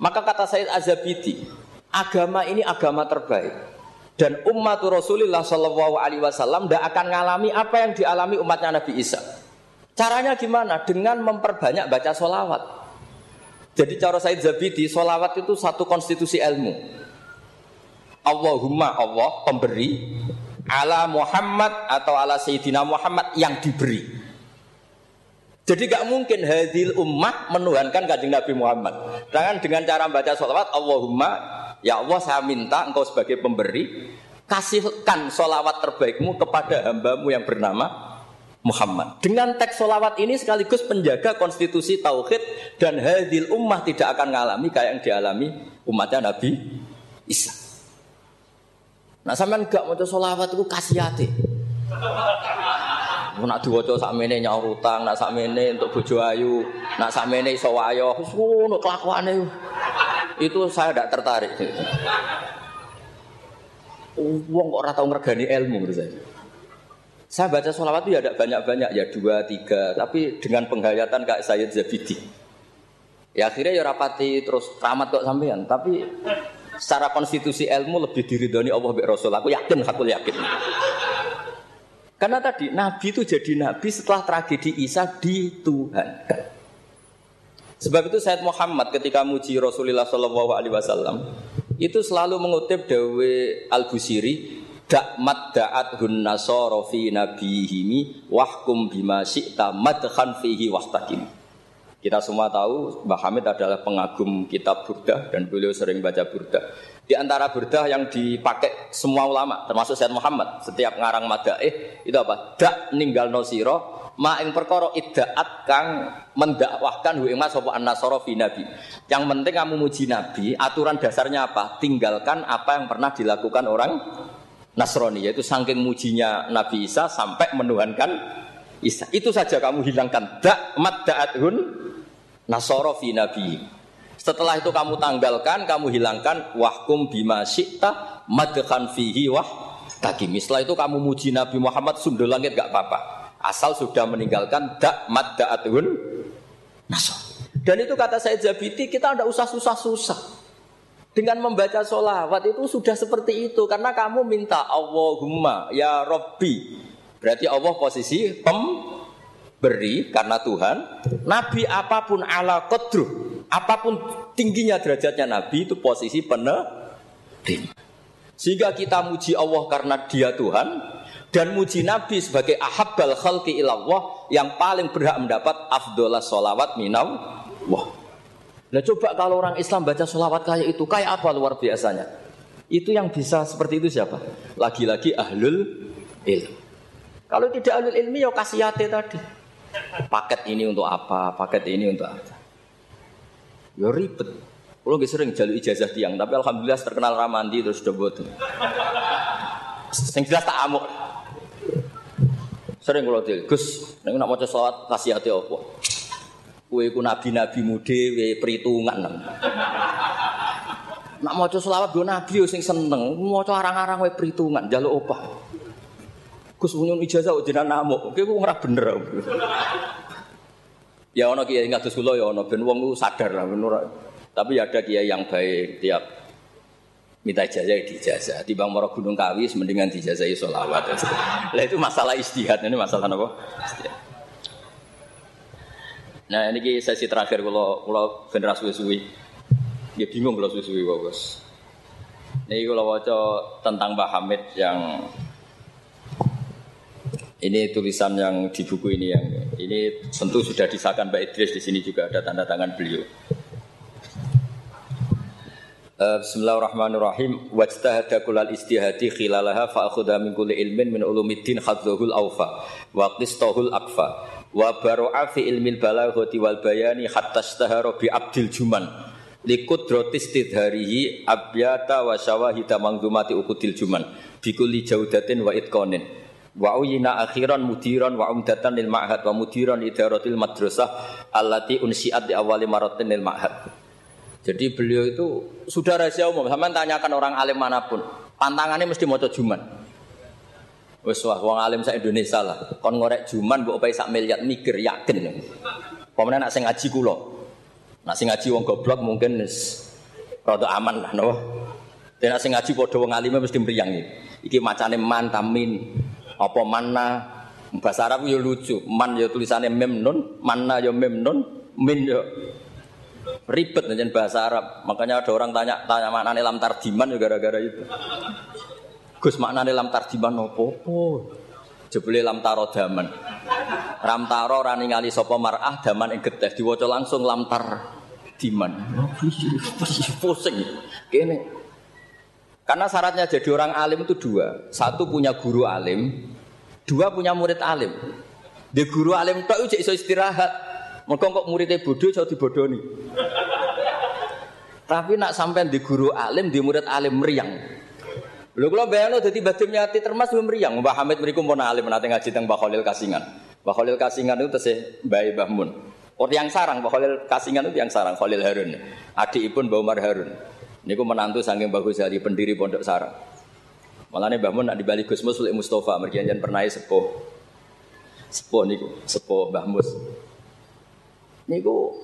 Maka kata Said Azabidi, agama ini agama terbaik dan umat Rasulullah Shallallahu Alaihi Wasallam tidak akan mengalami apa yang dialami umatnya Nabi Isa. Caranya gimana? Dengan memperbanyak baca solawat. Jadi cara Said Zabidi, solawat itu satu konstitusi ilmu. Allahumma Allah pemberi ala Muhammad atau ala Sayyidina Muhammad yang diberi. Jadi gak mungkin hadil ummah menuhankan kanjeng Nabi Muhammad. Dengan dengan cara baca solawat Allahumma ya Allah saya minta engkau sebagai pemberi kasihkan solawat terbaikmu kepada hambamu yang bernama Muhammad. Dengan teks solawat ini sekaligus penjaga konstitusi tauhid dan hadil ummah tidak akan mengalami kayak yang dialami umatnya Nabi Isa. Nah sampean gak mau itu kasih hati. Nak diwaca sakmene nyaur utang, nak sakmene untuk bojo ayu, nak sakmene iso wayo, wis ngono kelakuane. Itu saya tidak tertarik. Wong kok ora tau ngergani ilmu menurut saya. Saya baca sholawat itu ya tidak banyak-banyak, ya dua, tiga. Tapi dengan penghayatan kayak Sayyid Zabidi. Ya akhirnya ya rapati terus ramat kok sampean. Tapi secara konstitusi ilmu lebih diridhoni Allah bin Rasul. Aku yakin, aku yakin. Karena tadi Nabi itu jadi Nabi setelah tragedi Isa di Tuhan. Sebab itu Sayyid Muhammad ketika muji Rasulullah Shallallahu Alaihi Wasallam itu selalu mengutip Dawe Al Busiri dak da'at hun nasara fi nabihimi wahkum bima syi'ta madkhan fihi. Kita semua tahu Mbah Hamid adalah pengagum kitab Burdah dan beliau sering baca Burdah. Di antara Burdah yang dipakai semua ulama termasuk Syed Muhammad setiap ngarang madaih itu apa? Dak ninggal nosiro ma ing perkara iddaat kang mendakwahkan hu ing sapa an-nasara fi nabi. Yang penting kamu muji nabi, aturan dasarnya apa? Tinggalkan apa yang pernah dilakukan orang Nasrani yaitu saking mujinya Nabi Isa sampai menuhankan Isa. Itu saja kamu hilangkan dak madda'athun nasara fi nabi. Setelah itu kamu tanggalkan, kamu hilangkan wahkum bima syi'ta madkhan fihi wah takim. Setelah itu kamu muji Nabi Muhammad sundul langit gak apa-apa. Asal sudah meninggalkan dak madda'athun nasara. Dan itu kata saya Zabiti kita tidak usah susah-susah. Dengan membaca sholawat itu sudah seperti itu karena kamu minta Allahumma ya Robbi. Berarti Allah posisi pemberi karena Tuhan. Nabi apa pun ala qadru, apa pun tingginya derajatnya Nabi itu posisi penerima. Sehingga kita muji Allah karena dia Tuhan dan muji Nabi sebagai ahabbal khalqi ilallah yang paling berhak mendapat afdolah sholawat minam wah. Nah coba kalau orang Islam baca sholawat kayak itu, kayak apa luar biasanya? Itu yang bisa seperti itu siapa? Lagi-lagi ahlul ilm. Kalau tidak ahlul ilmi ya kasihate tadi. Paket ini untuk apa? Paket ini untuk apa? Ya ribet. Kalau gak sering jalur ijazah tiang, tapi alhamdulillah terkenal ramandi terus sudah buat. Sing jelas tak amuk. Sering kalau dil, Gus, nek nak maca selawat hati apa? Kowe iku nabi-nabimu dhewe perhitungan. Nak maca selawat go nabi sing seneng, maca arang-arang wae perhitungan, njaluk opah. Gus nyun ijazah jenengan namuk, kowe ora bener. Ya ono kiai ngatus kula ya ono ben wong sadar lah ben Tapi ada kiai yang baik tiap minta ijazah di ijazah. Di Bang Moro Gunung Kawi mendingan dijazahi sholawat. Lah itu masalah istihad ini masalah apa? Nah ini sesi terakhir kalau kalau bener suwi-suwi. Ya bingung kalau suwi-suwi bos. Ini kalau waca tentang Mbah Hamid yang ini tulisan yang di buku ini yang ini tentu sudah disahkan Mbak Idris di sini juga ada tanda tangan beliau. Uh, Bismillahirrahmanirrahim. Wajtahada kulal istihadi khilalaha fa akhudha min kulli ilmin min ulumiddin khadzuhul awfa wa qistahul akfa wa baro'a fi ilmil balaghati wal bayani hatta istahara bi abdil juman likut drotis tidharihi abyata wa syawahida mangdumati ukudil juman bikulli jaudatin wa itqanin wa uyina akhiran mudiran wa umdatan lil ma'had wa mudiran idaratil madrasah allati unsiat di awali maratin lil ma'had jadi beliau itu sudah rahasia umum. Sama tanyakan orang alim mana pun, pantangannya mesti mau juman. Wes wah wong alim sa Indonesia lah. Kon ngorek juman mbok opai sak miliar mikir yakin. Pemenang nak sing ngaji kula. Nak sing ngaji wong goblok mungkin wis rada aman lah no. Nak sing ngaji padha wong alim mesti mriyang iki. Iki macane mantamin apa mana bahasa Arab yo lucu. Man yo tulisannya mem nun, mana yo mem nun, min yo Ribet dengan bahasa Arab. Makanya ada orang tanya tanya mana lam tarjiman ya gara-gara itu. Gus makna lam tarjiman opo? Oh, Jebule lam taro daman. Ram taro rani ngali sopo mar'ah daman ing getih diwaca langsung lam tar diman. Pusing. Kene. Karena syaratnya jadi orang alim itu dua. Satu punya guru alim, dua punya murid alim. Di guru alim tok iso istirahat. Mereka kok muridnya bodoh jauh dibodoni. Tapi nak sampai di guru alim, di murid alim meriang. Lho kula bayangno dadi badim nyati termas meriang. Mbah Hamid mriku alim nate ngaji teng Mbah Khalil Kasingan. Mbah Khalil Kasingan itu tesih Mbah Mbah Mun. Orang yang sarang, Mbah Khalil Kasingan itu yang sarang Khalil Harun. Adik pun Mbah Umar Harun. Niku menantu saking bagus dari pendiri Pondok Sarang. Malah nih Mbah nak dibalik Gus Mus Mustafa, mergi pernah sepuh. Sepuh niku, sepuh Mbah Mus niku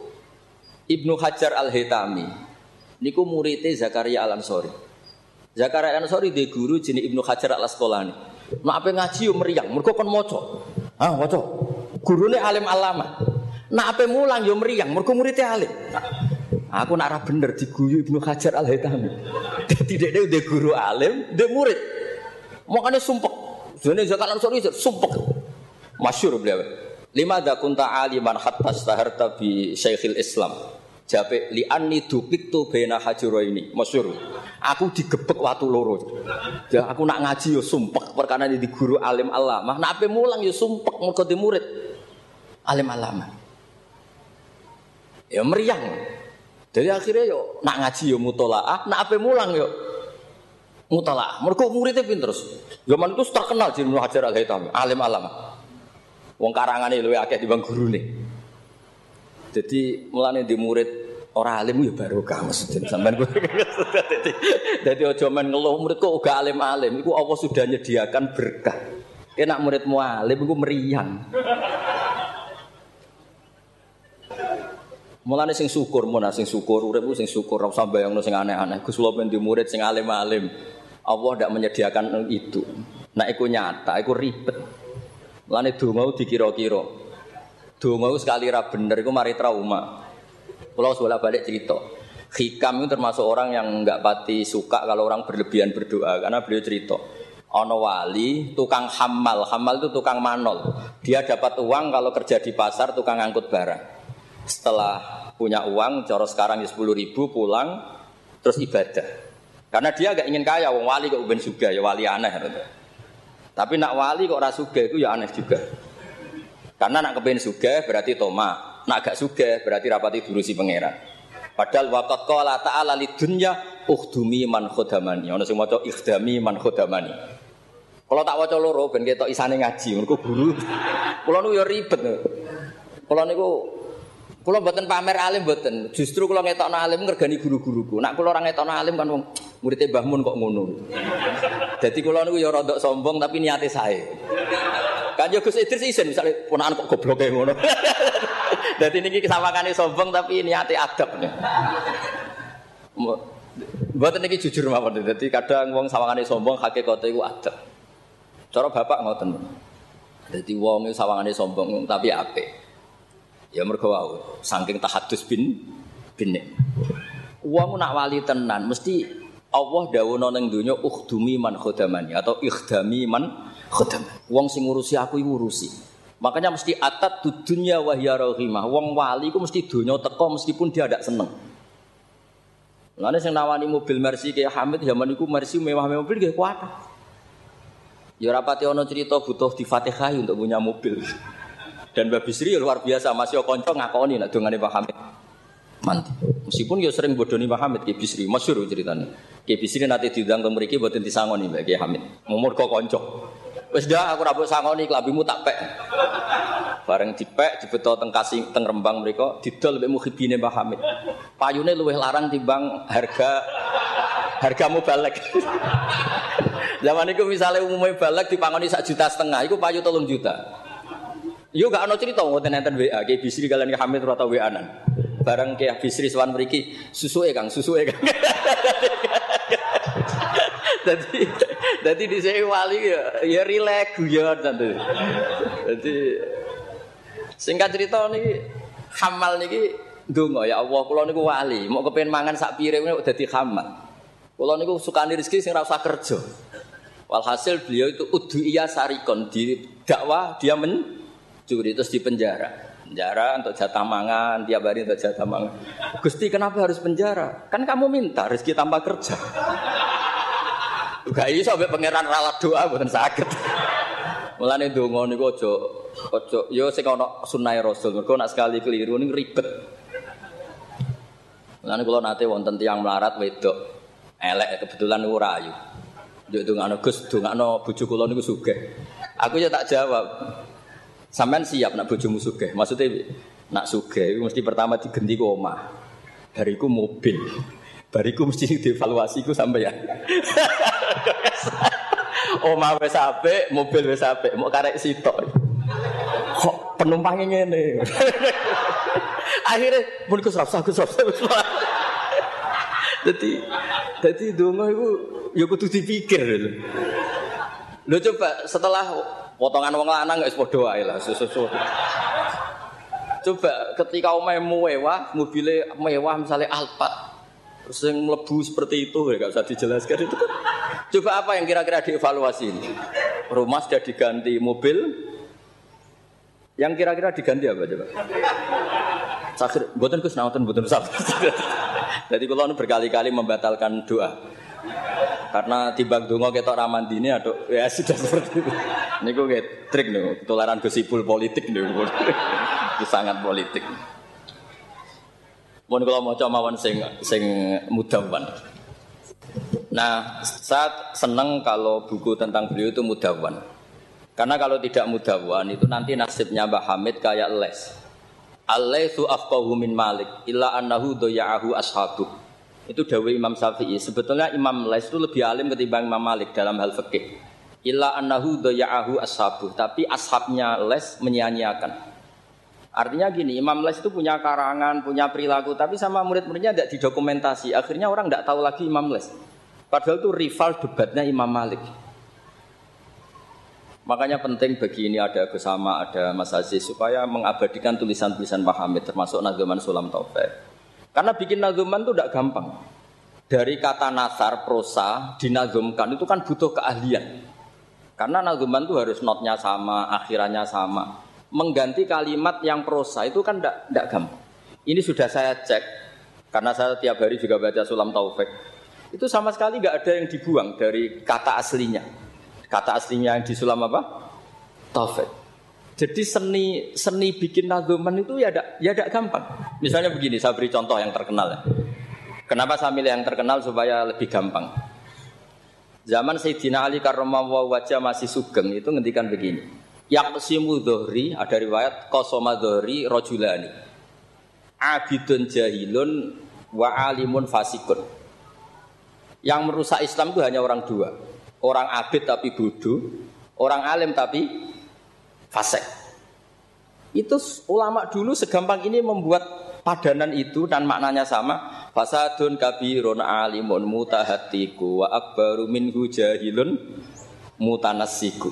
Ibnu Hajar Al-Hitami niku muridnya Zakaria Al-Ansori. Zakaria Al-Ansori di guru jenis Ibnu Hajar Al-Asqalani. Nak apa ngaji yo meriang, mergo kon maca. Ah, maca. Gurune alim alama. Nak apa mulang yo meriang, mergo muridnya alim. Aku nak bener diguyu Ibnu Hajar Al-Hitami. Dadi dhek de guru alim, de murid. Makanya sumpek. Jadi Zakaria Al-Ansori sumpek. Masyur beliau. Lima da kunta aliman hatta staharta bi Syekhil Islam. Jape li anni dupiktu bena hajuro ini. Masyur. Aku digebek waktu loro. Ya aku nak ngaji yo sumpek perkara di guru alim alama. Nak ape mulang yo sumpek mergo murid alim alama. Ya meriang. Jadi akhirnya yo nak ngaji yo mutolaah, nak ape mulang yo mutolaah. Mergo muridnya pinter. Zaman itu terkenal Ibnu Hajar Al-Haytami, alim alama. Wong karangane luwe akeh guru gurune. Jadi mulane di murid ora alim ya barokah maksudnya sampean gue. Dadi dadi aja ngeluh murid kok gak alim-alim iku Allah sudah nyediakan berkah. Enak muridmu alim iku meriang. Mulane sing syukur, mun sing syukur uripku sing syukur ora usah bayangno sing aneh-aneh. Gus di murid sing alim-alim. Allah tidak menyediakan itu. Nah, iku nyata, iku ribet. Lane donga dikira-kira. Donga sekali ra bener iku mari trauma. Kalau bolak balik cerita. Hikam itu termasuk orang yang nggak pati suka kalau orang berlebihan berdoa karena beliau cerita. Ono wali, tukang hamal, hamal itu tukang manol. Dia dapat uang kalau kerja di pasar, tukang angkut barang. Setelah punya uang, coro sekarang ya sepuluh ribu, pulang, terus ibadah. Karena dia gak ingin kaya, wong wali kok uben juga, ya wali aneh. Gitu. Tapi nak wali kok rasuga itu ya aneh juga. Karena nak kepen suga berarti toma, nak gak suga berarti rapati durusi pangeran. Padahal waqat qala ta'ala dunya ukhdumi man khodamani. Ono sing maca ikhdami man khodamani. Kalau tak waca loro ben ketok isane ngaji, mergo guru. Kula niku ya ribet. Kula niku kula mboten pamer alim mboten. Justru kula ngetokno alim ngergani guru-guruku. Nak kula ora ngetokno alim kan wong muridé Mbah Mun kok ngono. Dadi kula niku ya rada sombong tapi niate sae. Kan yo Gus Idris isin misale ponakan kok gobloke ngono. Dadi niki kesawangane sombong tapi niate adab. Mboten niki jujur mawon. Dadi kadang wong sawangane sombong hakikate iku adab. Cara bapak ngoten. Jadi wong sawangane sombong tapi apik. Ya mergo wau saking tahadus bin bin. Wong nak wali tenan mesti Allah dawono ning donya ukhdumi man khodamani atau ikhdami man khodam. Wong sing ngurusi aku iku ngurusi. Makanya mesti atat dudunya wahya rahimah. Wong wali ku mesti donya teko meskipun dia tidak seneng. Lalu sing nawani mobil Mercy kayak Hamid zaman itu Mercy mewah-mewah mobil kayak kuat. Ya rapati ono cerita butuh di Fatihah untuk punya mobil. Dan Mbak Bisri ya luar biasa masih konco ngakoni nak dongane Pak Hamid. Manti. Meskipun ya sering bodoni Pak Hamid Ki Bisri, masyhur ceritanya. Ki Bisri nanti diundang ke mriki mboten disangoni Mbak Ki Hamid. Umur kok konco. Wis dah aku rabuk sangoni klabimu tak pek. Bareng dipek dibeto teng kasing teng Rembang mriko didol mbek muhibine Mbah Hamid. Payune luwih larang timbang harga harga balik. Zaman itu misalnya umumnya balik dipangoni sak juta setengah, itu payu tolong juta. Yo gak ono cerita ngoten enten WA, kayak bisri kalian ke Hamid atau WA nan. Barang kayak bisri swan mriki, susuke Kang, susuke Kang. Jadi di sini wali ya ya rileks guyon nanti. Jadi singkat cerita nih hamal nih donga ya Allah kula niku wali, mau kepen mangan sak piring udah dadi hamal. Kula niku sukani rezeki sing ora usah kerja. Walhasil beliau itu udu iya sarikon di dakwah dia mencuri terus di penjara. Penjara untuk jatah mangan, tiap hari untuk jatah mangan. Gusti kenapa harus penjara? Kan kamu minta rezeki tanpa kerja. Gak iso sampai pangeran ralat doa bukan sakit. Mulane donga niku aja aja yo sing ana sunah Rasul. Mergo nak sekali keliru ning ribet. Mulane kula nate wonten tiang melarat wedok elek kebetulan niku rayu. Yo dongakno Gus, dongakno bojo kula niku sugih. Aku ya tak jawab. Sampean siap nak bojomu sugih? Maksudnya nak sugih mesti pertama digenti ku omah. Bariku mobil. Bariku mesti dievaluasi ku sampean. omah wis apik, mobil wis apik, mau karek sitok. Kok penumpangnya ngene. Akhirnya pun Gus Rafsa, Gus Rafsa. Jadi, jadi dongo itu ya kudu dipikir. Lho coba setelah potongan wong lanang gak padha wae lah susu. Coba ketika omah mewah, mobilnya mewah misalnya Alphard. Terus yang melebu seperti itu ya gak usah dijelaskan itu kan. Coba apa yang kira-kira dievaluasi ini? Rumah sudah diganti mobil. Yang kira-kira diganti apa coba? Sakit, buatan kus nautan, buatan sabar. Jadi kalau berkali-kali membatalkan doa. Karena timbang dongo ketok ramandine atau ya sudah seperti itu. Ini gue kayak trik nih, ketularan gosipul politik nih. Itu sangat politik. Mohon kalau mau coba sing sing mudawan. Nah, saat senang kalau buku tentang beliau itu mudawan. Karena kalau tidak mudawan itu nanti nasibnya Mbah Hamid kayak les. Alaisu afqahu min Malik illa annahu doya'ahu ashabu. Itu dawe Imam Syafi'i. Sebetulnya Imam Les itu lebih alim ketimbang Imam Malik dalam hal fikih. Illa annahu doya'ahu ashabu. Tapi ashabnya Les menyia-nyiakan. Artinya gini, Imam Les itu punya karangan, punya perilaku, tapi sama murid-muridnya tidak didokumentasi. Akhirnya orang tidak tahu lagi Imam Les. Padahal itu rival debatnya Imam Malik. Makanya penting bagi ini ada bersama, ada Mas Aziz, supaya mengabadikan tulisan-tulisan Pak Hamid, termasuk Nazuman Sulam Taufik. Karena bikin nazuman itu tidak gampang. Dari kata nasar, prosa, dinazumkan itu kan butuh keahlian. Karena nazuman itu harus notnya sama, akhirannya sama. Mengganti kalimat yang prosa itu kan tidak gampang. Ini sudah saya cek, karena saya tiap hari juga baca Sulam Taufik. Itu sama sekali nggak ada yang dibuang dari kata aslinya. Kata aslinya yang di Sulam apa? Taufik. Jadi seni seni bikin nazuman itu ya tidak ya tidak gampang. Misalnya begini, saya beri contoh yang terkenal ya. Kenapa saya milih yang terkenal supaya lebih gampang? Zaman Sayyidina Ali karramallahu wajah masih sugeng itu ngendikan begini. Yaqsimu dhuhri ada riwayat qasama dhuhri rajulani. Abidun jahilun wa alimun fasikun. Yang merusak Islam itu hanya orang dua. Orang abid tapi bodoh, orang alim tapi fasik. Itu ulama dulu segampang ini membuat padanan itu dan maknanya sama. Fasadun kabirun alimun mutahatiku wa akbaru minhu jahilun mutanassiku.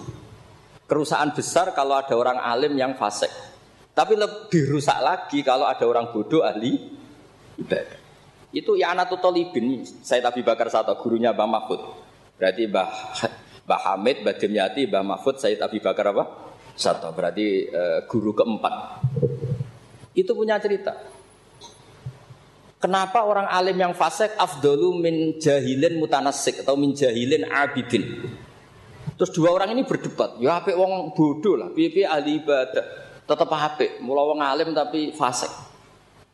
Kerusakan besar kalau ada orang alim yang fasik. Tapi lebih rusak lagi kalau ada orang bodoh ahli ibadah. Itu ya anak tolibin. Saya tapi bakar satu gurunya Bang Mahfud. Berarti Mbah Mbah Hamid, Mbah Dimyati, Mbah Mahfud, Said Abi Bakar apa? Satu. Berarti uh, guru keempat. Itu punya cerita. Kenapa orang alim yang fasik afdalu min jahilin mutanasik atau min jahilin abidin? Terus dua orang ini berdebat. Ya apik wong bodoh lah, piye ahli ibadah. Tetap apik, mula wong alim tapi fasik.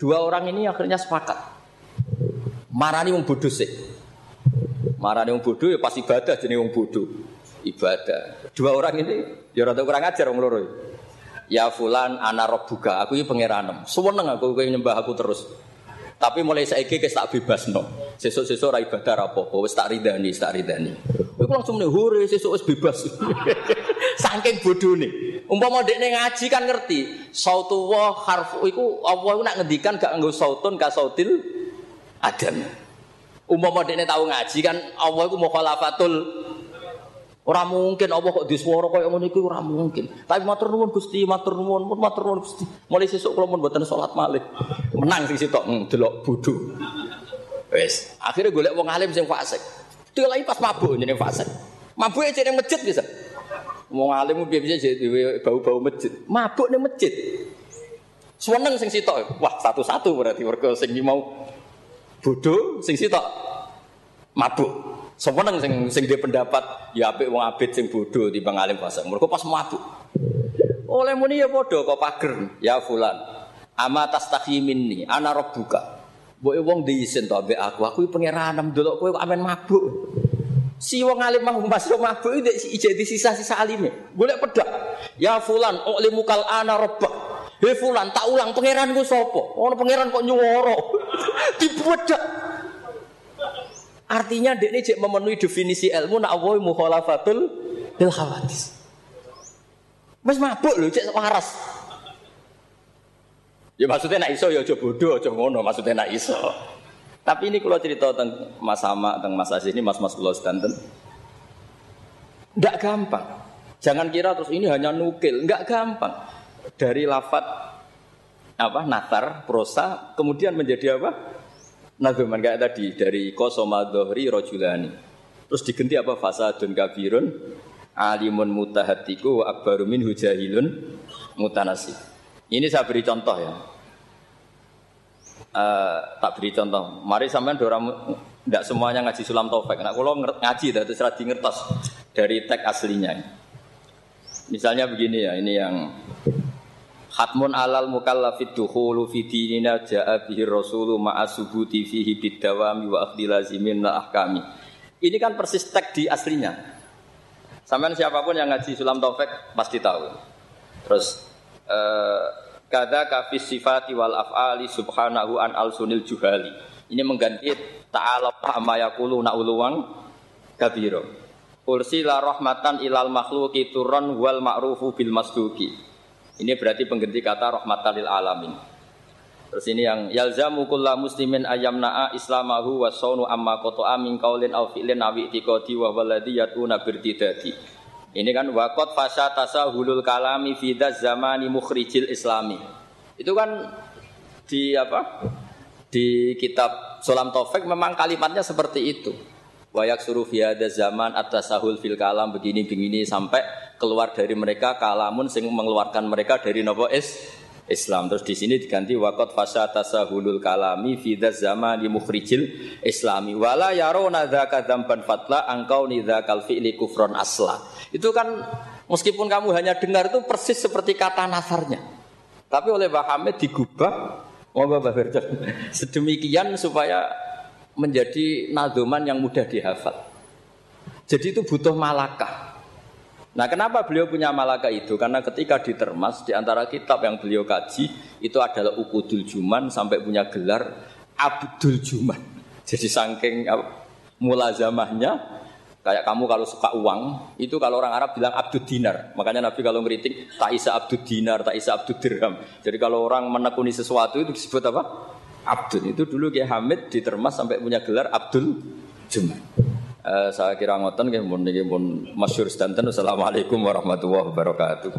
Dua orang ini akhirnya sepakat. Marani wong bodoh sih. Marane wong bodoh ya pas ibadah jenenge wong bodoh. Ibadah. Dua orang ini ya rada kurang ajar wong loro. Ya fulan ana rabbuka, aku iki pangeranem. Suweneng aku kowe nyembah aku terus. Tapi mulai saiki wis tak bebasno. Sesuk-sesuk ora ibadah ora apa-apa, wis tak ridani, tak ridani. Kowe langsung muni hore sesuk wis bebas. Saking bodone. Umpama dekne ngaji kan ngerti, sautu wa harfu iku Allah iku nak ngendikan gak nganggo sautun ka sautil adam. Umpama dekne tahu ngaji kan Allah iku mukhalafatul Ora mungkin Allah kok disuara kaya ngono iku ora mungkin. Tapi matur nuwun Gusti, matur nuwun, matur nuwun Gusti. Mulai sesuk kula mun mboten salat malih. Menang sing sitok hmm, delok bodho. Wes, akhirnya golek wong alim sing fasik. Dilai pas mabuk jenenge fasik. Mabuk aja ning masjid bisa. Wong alim piye bisa jadi bau-bau masjid. Mabuk ning masjid. Seneng sing sitok. Wah, satu-satu berarti mergo sing mau bodoh sing sitok mabuk. Semeneng sing sing dia pendapat ya apik wong abid sing bodoh di alim fase. Mereka pas mabuk. Oleh muni ya bodoh kok pager. Ya fulan. Ama tastahi minni ana rabbuka. Mbok wong diisin to ambek aku. Aku pangeran delok kowe kok amen mabuk. Si wong alim mah mas mabuk iki jadi sisa-sisa alime. Golek pedak. Ya fulan ulimukal ana rabbak. Hei fulan, tak ulang pangeran gue sopo. Ono pangeran kok nyuwara. Dibedak. Artinya dek ini cek memenuhi definisi ilmu nak awoi mukhalafatul bil khawatis. Mas mabuk lho cek waras. Ya maksudnya nak iso ya aja bodoh aja ngono maksudnya nak iso. Tapi ini kalau cerita tentang Mas Sama, tentang Mas Aziz ini Mas-mas kula sedanten. Enggak gampang. Jangan kira terus ini hanya nukil, enggak gampang dari lafat apa natar prosa kemudian menjadi apa nazuman kayak tadi dari kosoma dohri rojulani terus diganti apa? Fasadun kabirun alimun mutahatiku akbaru min hujahilun mutanasi. Ini saya beri contoh ya. Uh, tak beri contoh. Mari sampean dorang tidak semuanya ngaji sulam taufik. Nah kalau ngaji terus radi ngertos dari teks aslinya. Misalnya begini ya ini yang Hatmun alal mukallafid dukhulu fi dinina ja'a bihi rasulu ma'a subuti fihi bidawami wa akhdhi lazimin la ahkami. Ini kan persis teks di aslinya. Sampai siapa pun yang ngaji Sulam Taufik pasti tahu. Terus eh, kada kafis sifati wal af'ali subhanahu an al sunil juhali. Ini mengganti ta'ala amma yaqulu na'uluwang kabiro. Ursila rahmatan ilal makhluki turran wal ma'rufu bil masduki. Ini berarti pengganti kata rahmatan lil alamin. Terus ini yang yalzamu kullu muslimin ayamna'a islamahu wa saunu amma qata'a min qaulin aw fi'lin aw i'tiqadi wa walladhi yatuna birtidati. Ini kan waqat fasha tasahulul kalami fi zamani mukhrijil islami. Itu kan di apa? Di kitab Sulam Taufik memang kalimatnya seperti itu. Wayak suruh fi zaman atas sahul fil kalam begini begini sampai keluar dari mereka kalamun sing mengeluarkan mereka dari nopo es Islam. Terus di sini diganti wakot fasa tasahulul kalami fidas zaman mukhrijil islami. Wala yarona dzaka dzamban fatla angkau nidzakal fi'li kufron asla. Itu kan meskipun kamu hanya dengar itu persis seperti kata nasarnya. Tapi oleh Mbah Hamid digubah Mbah sedemikian supaya menjadi nadoman yang mudah dihafal. Jadi itu butuh malakah. Nah, kenapa beliau punya malakah itu? Karena ketika ditermas di antara kitab yang beliau kaji itu adalah Ukudul Juman sampai punya gelar Abdul Juman. Jadi saking mulazamahnya Kayak kamu kalau suka uang, itu kalau orang Arab bilang abdul dinar. Makanya Nabi kalau ngeritik, tak isa abdul dinar, tak isa abdul dirham. Jadi kalau orang menekuni sesuatu itu disebut apa? Abdul. Itu dulu Kiai Hamid ditermas sampai punya gelar Abdul Juman. Uh, saya kira ngoten nggih mun niki pun masyhur sedanten. Assalamualaikum warahmatullahi wabarakatuh.